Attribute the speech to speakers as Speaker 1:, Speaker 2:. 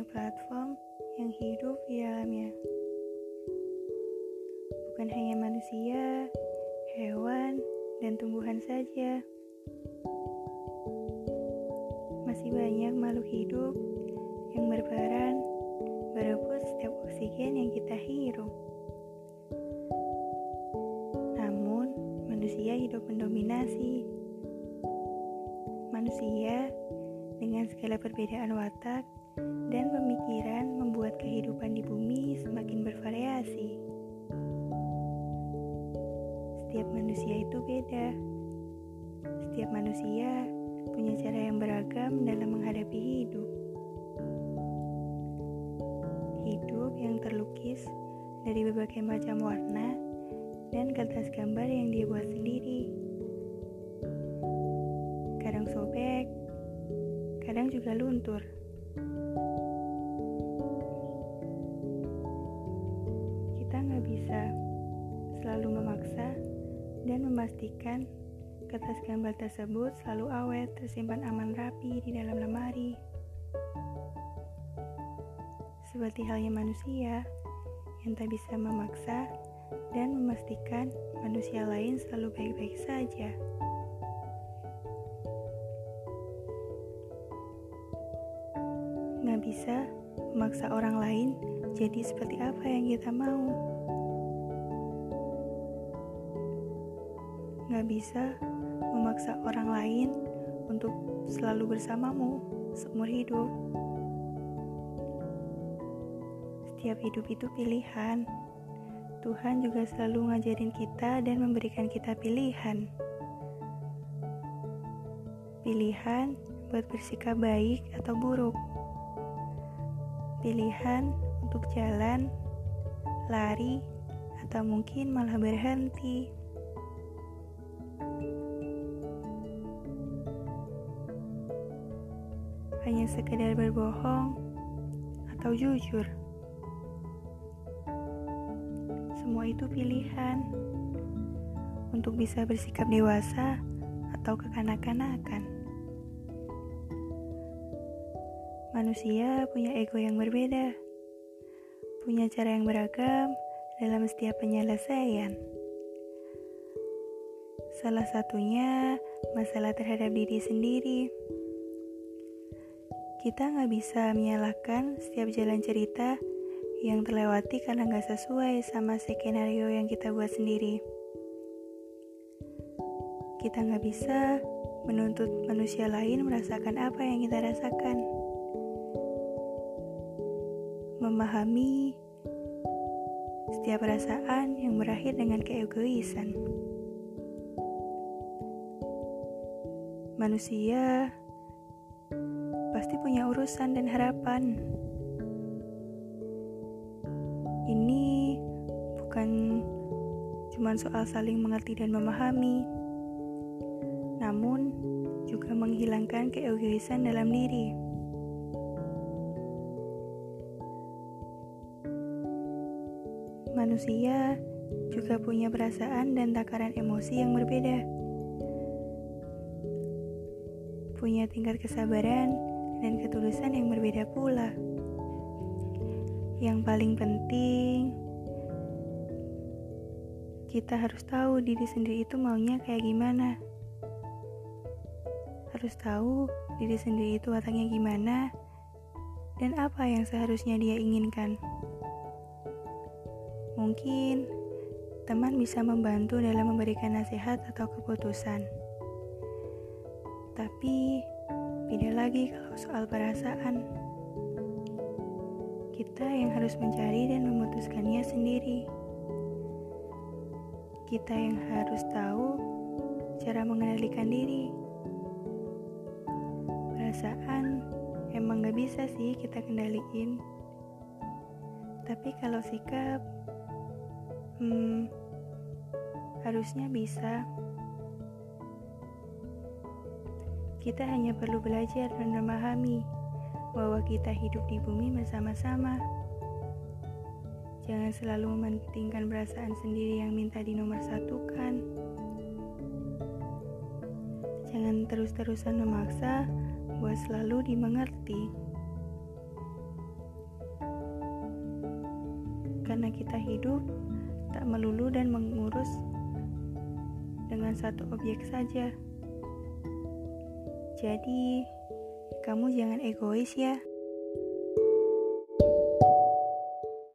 Speaker 1: sebagai platform yang hidup di dalamnya. Bukan hanya manusia, hewan, dan tumbuhan saja. Masih banyak makhluk hidup yang berperan berebut setiap oksigen yang kita hirup. Namun, manusia hidup mendominasi. Manusia dengan segala perbedaan watak dan pemikiran membuat kehidupan di bumi semakin bervariasi. Setiap manusia itu beda. Setiap manusia punya cara yang beragam dalam menghadapi hidup. Hidup yang terlukis dari berbagai macam warna dan kertas gambar yang dia buat sendiri. Kadang sobek, kadang juga luntur. Memastikan kertas gambar tersebut selalu awet tersimpan aman rapi di dalam lemari. Seperti halnya manusia yang tak bisa memaksa dan memastikan manusia lain selalu baik-baik saja. Nggak bisa memaksa orang lain jadi seperti apa yang kita mau. Nggak bisa memaksa orang lain untuk selalu bersamamu seumur hidup. Setiap hidup itu pilihan. Tuhan juga selalu ngajarin kita dan memberikan kita pilihan. Pilihan buat bersikap baik atau buruk. Pilihan untuk jalan, lari, atau mungkin malah berhenti. Hanya sekedar berbohong atau jujur. Semua itu pilihan untuk bisa bersikap dewasa atau kekanak-kanakan. Manusia punya ego yang berbeda, punya cara yang beragam dalam setiap penyelesaian. Salah satunya masalah terhadap diri sendiri. Kita nggak bisa menyalahkan setiap jalan cerita yang terlewati karena nggak sesuai sama skenario yang kita buat sendiri. Kita nggak bisa menuntut manusia lain merasakan apa yang kita rasakan. Memahami setiap perasaan yang berakhir dengan keegoisan. Manusia pasti punya urusan dan harapan. Ini bukan cuma soal saling mengerti dan memahami, namun juga menghilangkan keegoisan dalam diri. Manusia juga punya perasaan dan takaran emosi yang berbeda. Punya tingkat kesabaran dan ketulusan yang berbeda pula. Yang paling penting, kita harus tahu diri sendiri itu maunya kayak gimana. Harus tahu diri sendiri itu wataknya gimana dan apa yang seharusnya dia inginkan. Mungkin teman bisa membantu dalam memberikan nasihat atau keputusan. Tapi beda lagi kalau soal perasaan kita yang harus mencari dan memutuskannya sendiri. Kita yang harus tahu cara mengendalikan diri. Perasaan emang gak bisa sih kita kendaliin. Tapi kalau sikap, hmm, harusnya bisa. Kita hanya perlu belajar dan memahami bahwa kita hidup di bumi bersama-sama. Jangan selalu mementingkan perasaan sendiri yang minta dinomor satukan. Jangan terus-terusan memaksa buat selalu dimengerti. Karena kita hidup tak melulu dan mengurus dengan satu objek saja. Jadi, kamu jangan egois ya.